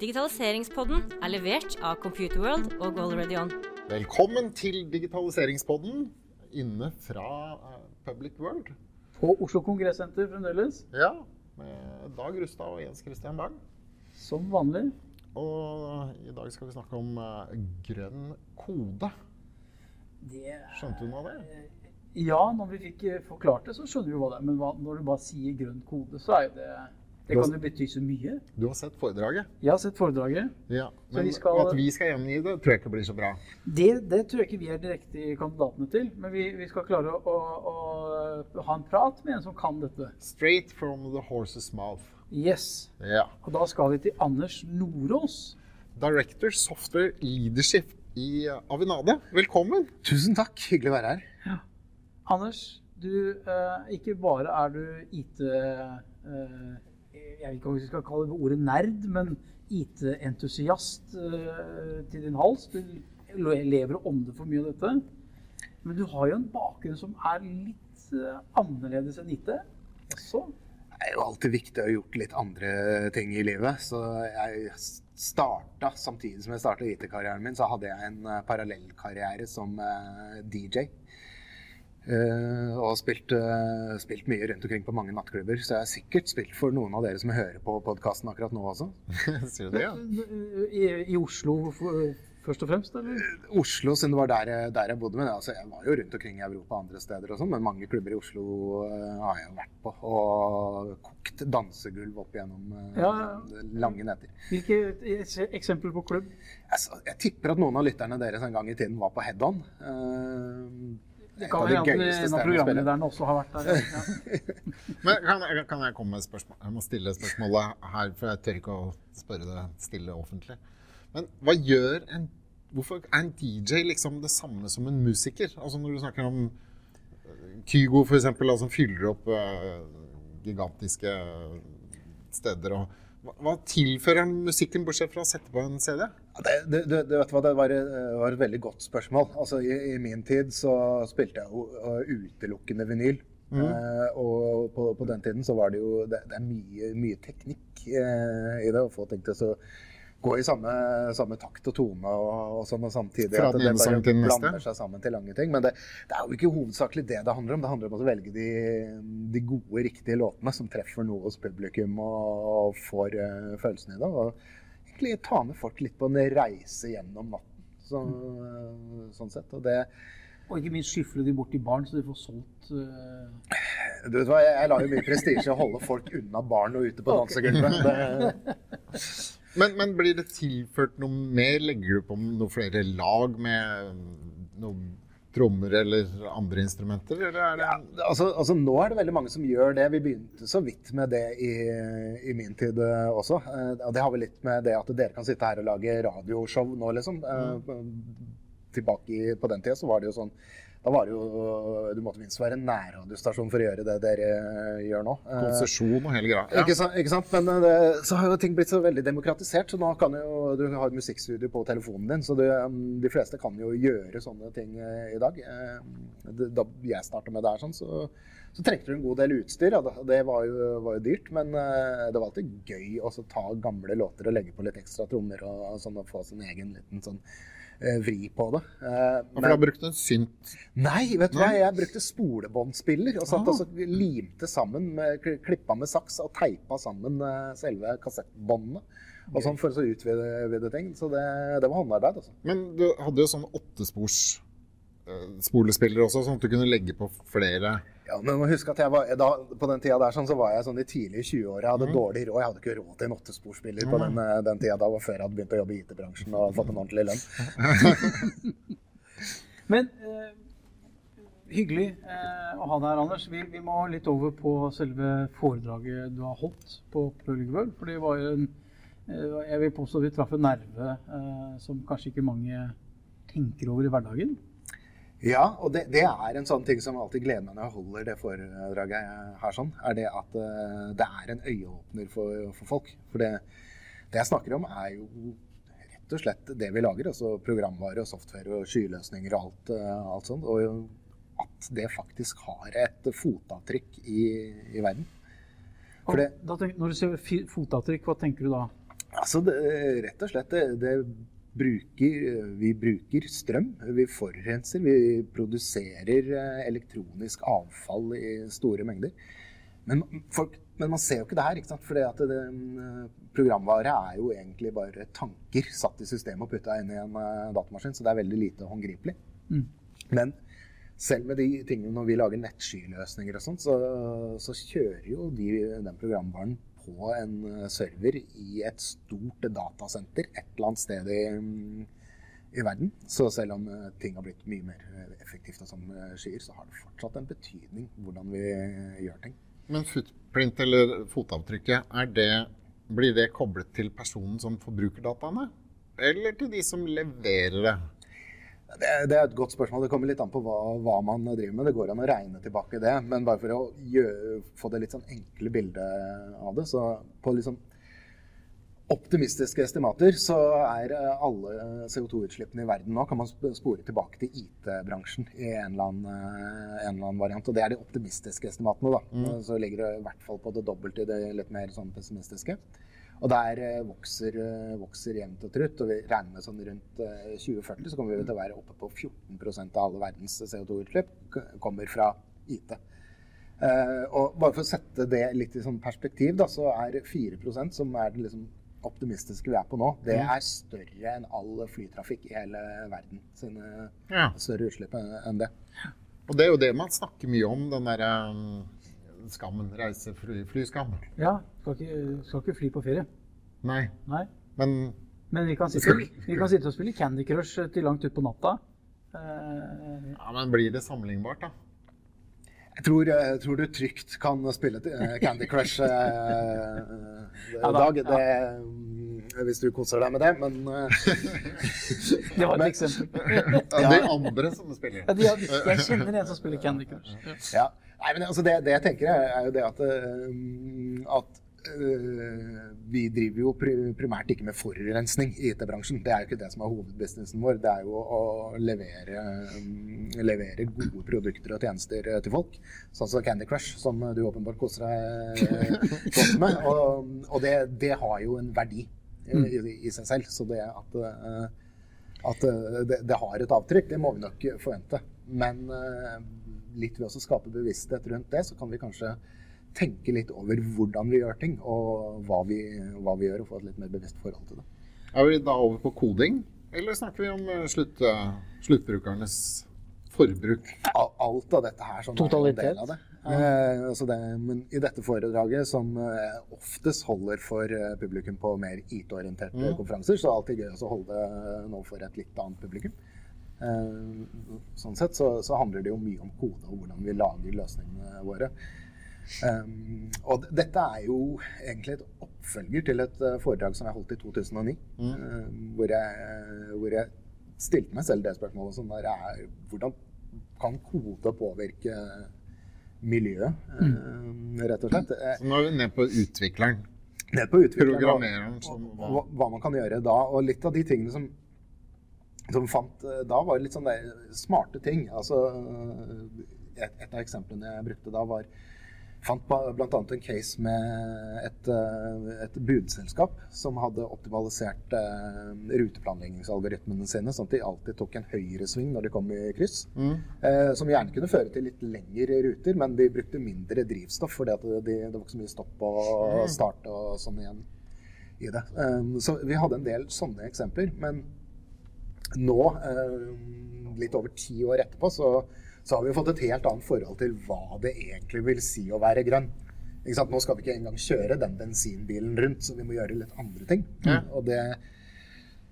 Digitaliseringspodden er levert av Computerworld og GoalReady Velkommen til digitaliseringspodden inne fra eh, Public World. På Oslo Kongressenter fremdeles. Ja, med Dag Rustad og Jens Christian Bang. Som vanlig. Og i dag skal vi snakke om uh, grønn kode. Det, Skjønte du noe av det? Ja, når vi fikk eh, forklart det, så skjønner vi hva det er. Men hva, når du bare sier grønn kode, så er jo det Det kan jo bety så mye. Du har sett foredraget? Jeg har sett foredraget. Ja, Men vi skal- at vi skal gjengi det, tror jeg ikke blir så bra. Det, det tror jeg ikke vi er direkte kandidatene til. Men vi, vi skal klare å, å, å ha en prat med en som kan dette. Straight from the horse's mouth. Yes. Ja. Og da skal vi til Anders Nordås. Director Software Leadership i Avinade. Velkommen. Tusen takk. Hyggelig å være her. Ja. Anders, du, eh, ikke bare er du IT eh, Jeg vet ikke om vi skal kalle det ordet nerd, men IT-entusiast eh, til din hals. Du lever og ånder for mye av dette. Men du har jo en bakgrunn som er litt eh, annerledes enn IT. Også. Det er jo alltid viktig å ha gjort litt andre ting i livet. Så jeg starta, samtidig som jeg starta IT-karrieren min, så hadde jeg en eh, parallellkarriere som DJ. Eh, og spilt, uh, spilt mye rundt omkring på mange nattklubber. Så jeg har sikkert spilt for noen av dere som hører på podkasten akkurat nå også. Sier du det, ja? I, I Oslo for, først og fremst, eller? Oslo, siden det var der, jeg- der jeg bodde. Men altså, jeg var jo rundt omkring i Europa andre steder og sånn, men mange klubber i Oslo uh, har jeg vært på. Og kokt dansegulv opp gjennom Ja, ja. lange netter. Hvilke eksempler på klubb? Altså, jeg tipper at noen av lytterne deres en gang i tiden var på Head-On. Eh, Det kan av at gøyeste en av programlederne også har vært der. Ja. Men kan kan jeg komme med et spørsmål? Jeg må stille spørsmålet her, for jeg tør ikke å spørre det stille offentlig. Men hva gjør en Hvorfor er en DJ liksom det samme som en musiker? Altså Når du snakker om eh, Kygo f.eks., som fyller opp uh, gigantiske steder og hva, tilfører musikken, bortsett fra å sette på en CD? Det, det, det, det, var, eh, var et veldig godt spørsmål. Altså, i, I min tid så spilte jeg jo eh, utelukkende vinyl. Eh, og på, på den tiden så var det jo Det, det er mye, mye teknikk eh, i det. Å få ting til å gå i samme, samme takt og tone og, og sånn og samtidig. Fra at den det ene sangen til den neste. blander seg sammen til lange ting. Men det, det er jo ikke hovedsakelig det det handler om. Det handler om å velge de, de gode, riktige låtene som treffer noe hos publikum og, og får uh, følelsen i det. Og egentlig ta med folk litt på en reise gjennom natten. Så, sånn sett. Og det, Og ikke minst skyfle de bort til barn, så de får solgt uh... du vet hva, jeg, jeg lar jo mye prestisje holde folk unna barn og ute på dansegulvet. Men, men blir det tilført noe mer? Legger du på noen flere lag med noen trommer eller andre instrumenter? Eller er det Ja, altså, altså Nå er det veldig mange som gjør det. Vi begynte så vidt med det i, i min tid eh, også. Eh, og det har vel litt med det at dere kan sitte her og lage radioshow nå, liksom. Mm. tilbake på den tida så var det jo sånn da var det jo, Du måtte minst være nærradiostasjon for å gjøre det dere gjør nå. Eh, konsesjon og hele greia? Ja. Ikke, sant, ikke sant? Men eh, det, så har jo ting blitt så veldig demokratisert. Så nå kan jo du har et musikkstudio på telefonen din. Så du, um, de fleste kan jo gjøre sånne ting eh, i dag. Eh, Da jeg starta med det her, sånn, så, så trengte du en god del utstyr. og det- Det var jo, var jo dyrt, men eh, det var alltid gøy å ta gamle låter og legge på litt ekstra trommer og, og sånn, og få sin egen liten sånn eh, vri på det. Men, For du har brukt en synt Nei, vet du hva? Jeg brukte spolebåndspiller. Og satt Ah. altså, limte sammen, med, klippa med saks og teipa sammen eh, selve kassettbåndene. Og sånn for å utvide ting. Så det, det var håndarbeid, Også. Men du hadde jo sånn åttespors eh, spolespiller også, sånn at du kunne legge på flere Ja, men huske at jeg var, da, på den tida der sånn, så var jeg sånn de tidlige 20-åra. Jeg hadde mm. dårlig råd. Jeg hadde ikke råd til en åttesporspiller på den, den tida. Da før jeg hadde begynt å jobbe i IT-bransjen og fått en ordentlig lønn. Men eh, hyggelig eh, å ha deg her, Anders. Vi, vi må litt over på selve foredraget du har holdt på World. For det var jo en eh, Jeg vil påstå vi traff en nerve eh, som kanskje ikke mange tenker over i hverdagen. Ja, og det, det er en sånn ting som alltid gleder meg når jeg holder det foredraget her, sånn, er det at eh, det er en øyeåpner for, for folk. For det, det jeg snakker om, er jo rett og slett det vi lager. Altså programvare og software og skyløsninger og alt, eh, alt sånt. Og at det faktisk har et fotavtrykk i, i verden. Det, Da tenk, når du sier fotavtrykk, hva tenker du da? Altså, det, rett og slett, det bruker, vi bruker strøm. Vi forurenser. Vi produserer eh, elektronisk avfall i store mengder. Men, folk, men man ser jo ikke det her. ikke sant? Fordi at det, programvare er jo egentlig bare tanker satt i systemet og putta inn i en uh, datamaskin. Så det er veldig lite håndgripelig. Mm. Men selv med de tingene når vi lager nettskyløsninger og sånt, så, så, kjører jo de, den programvaren på en eh, server i et stort datasenter et eller annet sted i, i verden. Så selv om eh, ting har blitt mye mer effektivt og som skyer, så har det fortsatt en betydning hvordan vi gjør ting. Men footprint, eller fotavtrykket, det, blir det koblet til personen som forbruker dataene? Eller til de som leverer det? Det, det, er et godt spørsmål. Det kommer litt an på hva, hva, man driver med. Det går an å regne tilbake det. Men bare for å gjøre, få det litt sånn enkle bildet av det, så på sånn optimistiske estimater så er eh, alle CO2-utslippene i verden nå kan man spore tilbake til IT-bransjen i en eller, annen, eh, en eller, annen, variant. Og det er de optimistiske estimatene. da. Mm. Så ligger det i hvert fall på det dobbelte i det litt mer sånn pessimistiske. Og der eh, vokser, eh, vokser jevnt og trutt. Og vi regner med sånn rundt 2040 eh, så kommer vi til å være oppe på 14% av alle verdens CO2-utslipp kommer fra IT. og bare for å sette det litt i sånn perspektiv, da, så er 4% som er det liksom optimistiske vi er på nå, det er større enn all flytrafikk i hele verden sine ja. større utslipp enn det. Og det er jo det man snakker mye om, den derre skammen. Reiseflyskam. Ja. Skal ikke, skal ikke, fly på ferie. Nei. Nei. Men, men vi, kan sitte, vi, kan sitte, og spille Candy Crush til langt utpå natta. Uh, ja, Men blir det sammenlignbart, da? Jeg tror, jeg tror, du trygt kan spille eh, Candy Crush eh, ja, dag. Det, hvis du koser deg med det, men Det var et eksempel. ja, Det er andre som spiller. Ja, de, jeg kjenner en som spiller Candy Crush. Ja. Nei, men altså det, det, jeg tenker, er jo det at, eh, at uh, vi driver jo primært ikke med forurensning i IT-bransjen. Det er jo ikke det som er hovedbusinessen vår. Det er jo å levere, um, levere gode produkter og tjenester til folk. Sånn som Candy Crush, som du åpenbart koser deg godt med. Og, og det, det, har jo en verdi i, i, i seg selv. Så det at, at det, det, har et avtrykk, det må vi nok forvente. Men litt ved å skape bevissthet rundt det, så kan vi kanskje tenke litt over hvordan vi gjør ting, og hva vi, hva vi gjør, og få et litt mer bevisst forhold til det. Er vi da over på koding, eller snakker vi om eh, slutt, uh, sluttbrukernes forbruk? Alt av dette her. som Totalitet? Det. Eh, altså det, men i dette foredraget, som eh, oftest holder for eh, publikum på mer IT-orienterte mm. konferanser, så er det alltid gøy å holde det nå for et litt annet publikum. Eh, sånn sett så, så, handler det jo mye om kode og hvordan vi lager løsningene våre. Um, og dette er jo egentlig et oppfølger til et foredrag som jeg holdt i 2009. Mm. Uh, hvor, jeg, hvor, jeg, stilte meg selv det spørsmålet som der er hvordan kan kode påvirke miljøet, mm. uh, rett og slett. Så nå er vi ned på utvikleren. Ned på utvikleren. Programmereren. og, hva, hva man kan gjøre da. Og litt av de tingene som som fant eh, da, var litt sånne smarte ting. Altså, et, et, av eksemplene jeg brukte da, var fant bl.a. en case med et, eh, et, budselskap som hadde optimalisert uh, ruteplanleggingsalgoritmene sine, sånn at de alltid tok en høyresving når de kom i kryss. Mm. Uh, som gjerne kunne føre til litt lengre ruter, men de brukte mindre drivstoff fordi de, de, det var ikke så mye stopp og mm. start og sånn igjen i det. Um, så vi hadde en del sånne eksempler. men nå, eh, litt over ti år etterpå, så, så, har vi fått et helt annet forhold til hva det egentlig vil si å være grønn. Nå skal vi ikke engang kjøre den bensinbilen rundt, så vi må gjøre litt andre ting. Ja. Det,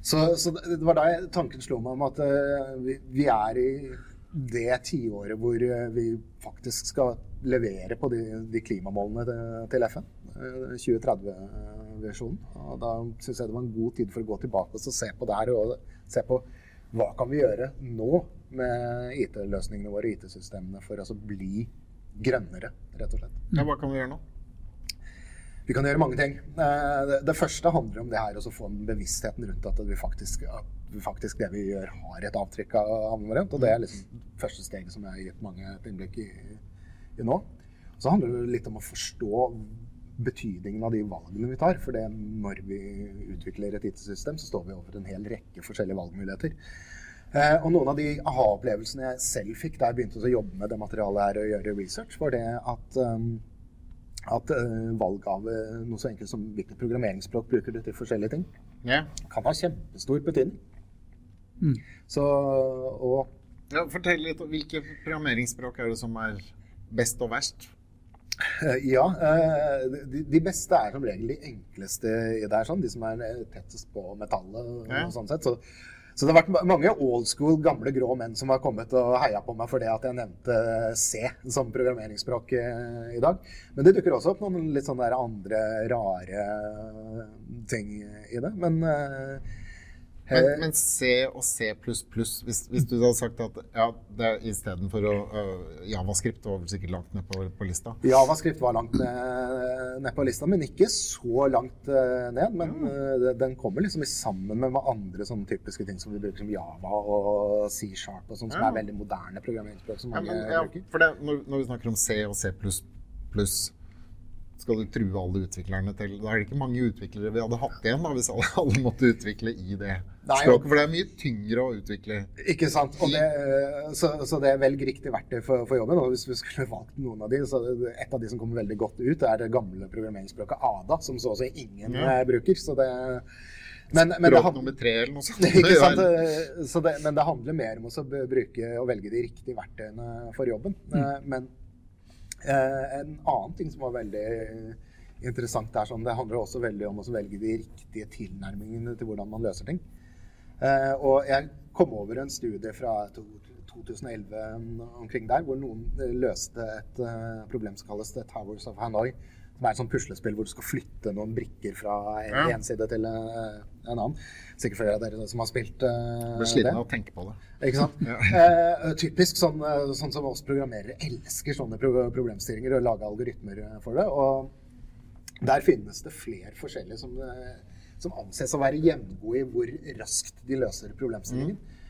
så, så, det var da tanken slo meg om at uh, vi, vi, er i det tiåret hvor uh, vi faktisk skal levere på de, de klimamålene til, FN. Uh, 2030-visjonen. Og Da syns jeg det var en god tid for å gå tilbake og se på det her. og se på hva kan vi gjøre nå med IT-løsningene våre, IT-systemene, for å bli grønnere, rett og slett. Ja, hva kan vi gjøre nå? Vi kan gjøre mange ting. Eh, det, første handler om det her å få bevisstheten rundt at vi faktisk, at vi faktisk, det vi gjør, har et avtrykk av havnen vår. Og det er liksom første steget som jeg har gitt mange et innblikk i, i nå. Så handler det litt om å forstå betydningen av de valgene vi tar. For det når vi utvikler et IT-system, så står vi overfor en hel rekke forskjellige valgmuligheter. Eh, og noen av de aha-opplevelsene jeg selv fikk da jeg begynte å jobbe med det materialet her og gjøre research, var det at, um, at uh, valg av noe så enkelt som hvilket programmeringsspråk bruker du til forskjellige ting, yeah. kan ha kjempestor betydning. Mm. Så, og Ja, fortell litt om hvilke programmeringsspråk er det som er best og verst? Eh, Ja, eh, de, beste er som regel de enkleste i det her, sånn, de som er eh, tettest på metallet. og sånn sett. Så, så det har vært mange old school, gamle grå menn som har kommet og heia på meg for det at jeg nevnte C som programmeringsspråk i dag. Men det dukker også opp noen litt sånne andre rare ting i det. Men Men, eh, men C og C++, hvis, hvis du hadde sagt at ja, det istedenfor å øh, Javascript var vel sikkert langt ned på, på lista. Javascript var langt ned, ned på lista, men ikke så langt eh, ned. Men ja. den kommer liksom i sammen med andre sånne typiske ting som vi bruker som Java og C-sharp og sånn, som Ja. er veldig moderne programmeringsspråk som Ja, mange men, bruker. det, når, når vi snakker om C og C++, skal du true alle utviklerne til Da er det ikke mange utviklere vi hadde hatt igjen da, hvis alle, alle måtte utvikle i det Nei, språket. For det er mye tyngre å utvikle. Ikke sant? Og det, eh, så, så det er velg riktig verktøy for, for jobben. Og hvis vi skulle valgt noen av de, så et av de som kommer veldig godt ut, er det gamle programmeringsspråket ADA, som så å si ingen Ja. eh, bruker. Så det, men, men det nummer tre eller noe sånt. Ikke sant? Så det, men det handler mer om å bruke og velge de riktige verktøyene for jobben. Mm. Men eh, en annen ting som var veldig interessant der, sånn, det handler også veldig om å velge de riktige tilnærmingene til hvordan man løser ting. Eh, Og jeg kom over en studie fra 2011 omkring der, hvor noen eh, løste et eh, problem som kalles The Towers of Hanoi. Som er et sånt puslespill hvor du skal flytte noen brikker fra en, Ja. en side til eh, en annen. Sikkert flere av dere som har spilt uh, det. blir sliten av å tenke på det. ikke sant? Ja. uh, typisk sånn, sånn som oss programmerere elsker sånne pro problemstillinger og lage algoritmer for det. Og der finnes det flere forskjellige som, som anses å være jevngode i hvor raskt de løser problemstillingen. Eh,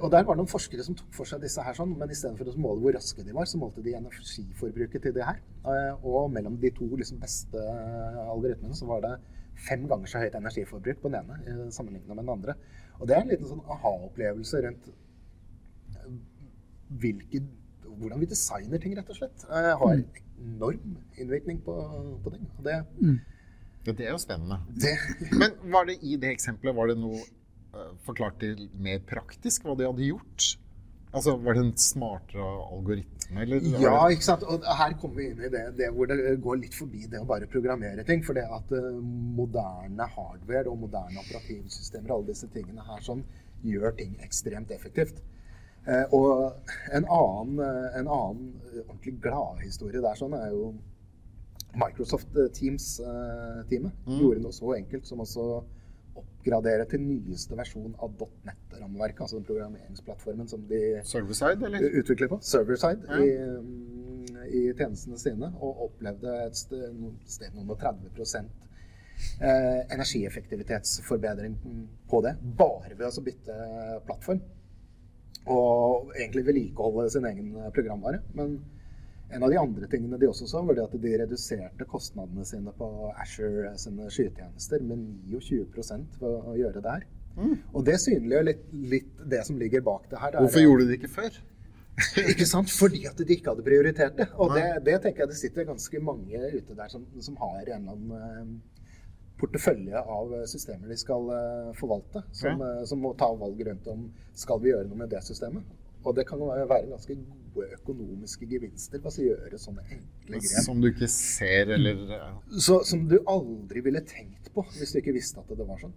og der var det noen forskere som tok for seg disse her sånn, men istedenfor å måle hvor raske de var, så målte de energiforbruket til det her. Eh, og mellom de to liksom, beste eh, algoritmene så var det fem ganger så høyt energiforbruk på den ene sammenligna med den andre. Og det er en liten sånn aha-opplevelse rundt eh, hvilke, hvordan vi designer ting, rett og slett. Eh, har enorm innvirkning på, på ting. Og det, Ja, det er jo spennende. det Men var det i det eksempelet var det noe uh, forklart mer praktisk hva de hadde gjort? Altså, Var det en smartere algoritme? Eller Ja, ikke sant. Og her kommer vi inn i det, det hvor det går litt forbi det å bare programmere ting. For det at eh, moderne hardware og moderne operativsystemer alle disse tingene her sånn gjør ting ekstremt effektivt. Eh, og en annen, eh, en annen eh, ordentlig gladhistorie der sånn er jo Microsoft eh, Teams-teamet. Mm. Gjorde noe så enkelt som også oppgradere til nyeste versjon av .NET-rammeverket, altså den programmeringsplattformen som de Server-side, eller? utvikler på, server-side, Ja. i, mm, i tjenestene sine, og opplevde et sted, sted noen og 30 eh, energieffektivitetsforbedring på det, bare ved å bytte plattform. Og egentlig vedlikeholde sin egen programvare. Men en av de andre tingene de også så, var det at de reduserte kostnadene sine på Asher sine skytjenester med 29 ved å gjøre det her. Mm. Og det synliggjør litt, litt det som ligger bak det her. Det er- Hvorfor gjorde de det ikke før? ikke sant? Fordi at de ikke hadde prioritert det. Og det, det tenker jeg det sitter ganske mange ute der som, som har en eller annen eh, portefølje av systemer de skal eh, forvalte. Som, eh, som må ta valg rundt om skal vi gjøre noe med det systemet. Og det kan jo være være ganske gode økonomiske gevinster ved å gjøre sånne enkle grep. Som du ikke ser, eller ja. Så, som du aldri ville tenkt på hvis du ikke visste at det var sånn.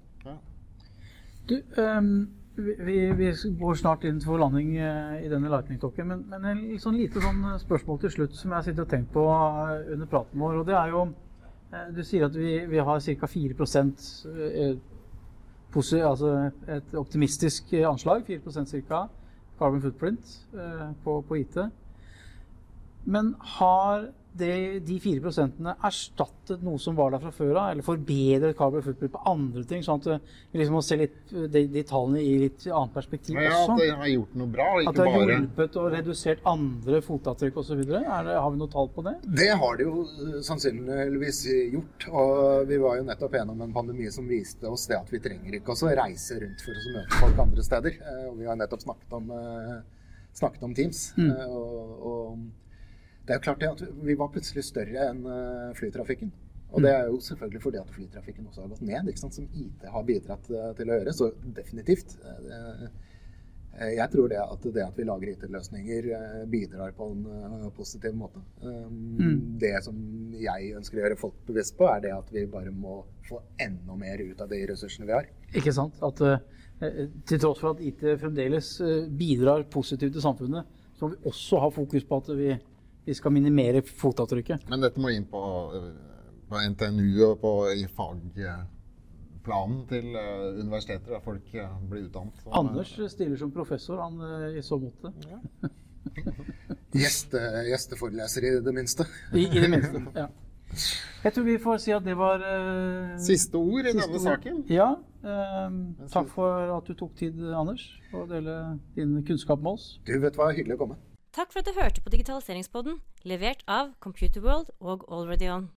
Du, um, vi, vi- går snart inn for landing eh, i denne lightning-talken, men, men en sånn lite sånn spørsmål til slutt som jeg sitter og tenker på eh, under praten vår. og det er jo, eh, Du sier at vi, vi har ca. 4 eh, posi- altså et optimistisk eh, anslag, 4% ca. carbon footprint eh, på, på IT. Men har det, de fire prosentene erstattet noe som var der fra før av, eller forbedret carbon footprint på andre ting, sånn at vi liksom må se litt, de, de tallene i litt annet perspektiv Ja, også? at det har gjort noe bra, ikke bare At det har bare hjulpet og redusert andre fotavtrykk osv.? Har vi noe tall på det? Det har det jo eh, sannsynligvis gjort. Og vi var jo nettopp gjennom en pandemi som viste oss det at vi trenger ikke å reise rundt for å møte folk andre steder. Eh, Og vi har nettopp snakket om, eh, snakket om Teams. Mm. Eh, Og, og det er jo klart det at vi var plutselig større enn eh, flytrafikken. Og det er jo selvfølgelig fordi at flytrafikken også har gått ned, ikke sant? som IT har bidratt eh, til å gjøre. Så definitivt. eh, Jeg tror det at det at vi lager IT-løsninger bidrar på en positiv måte. Um, Mm. Det som jeg ønsker å gjøre folk bevisst på, er det at vi bare må få enda mer ut av de ressursene vi har. Ikke sant? At til tross for at IT fremdeles bidrar positivt til samfunnet, så må vi også ha fokus på at vi, vi skal minimere fotavtrykket. Men dette må inn på, øh, på NTNU og på, i fagplanen til øh, universiteter, der folk øh, blir utdannet. Så, Anders stiller som professor han, eh, i så måte. Gjeste, gjesteforeleser i det minste. I, I det minste. Ja. Jeg tror vi får si at det var uh, Siste ord i siste denne ord. saken. Ja. Uh, takk for at du tok tid, Anders, å dele din kunnskap med oss. Du vet hva, hyggelig å komme. Takk for at du hørte på Digitaliseringspodden, levert av Computerworld og Already On.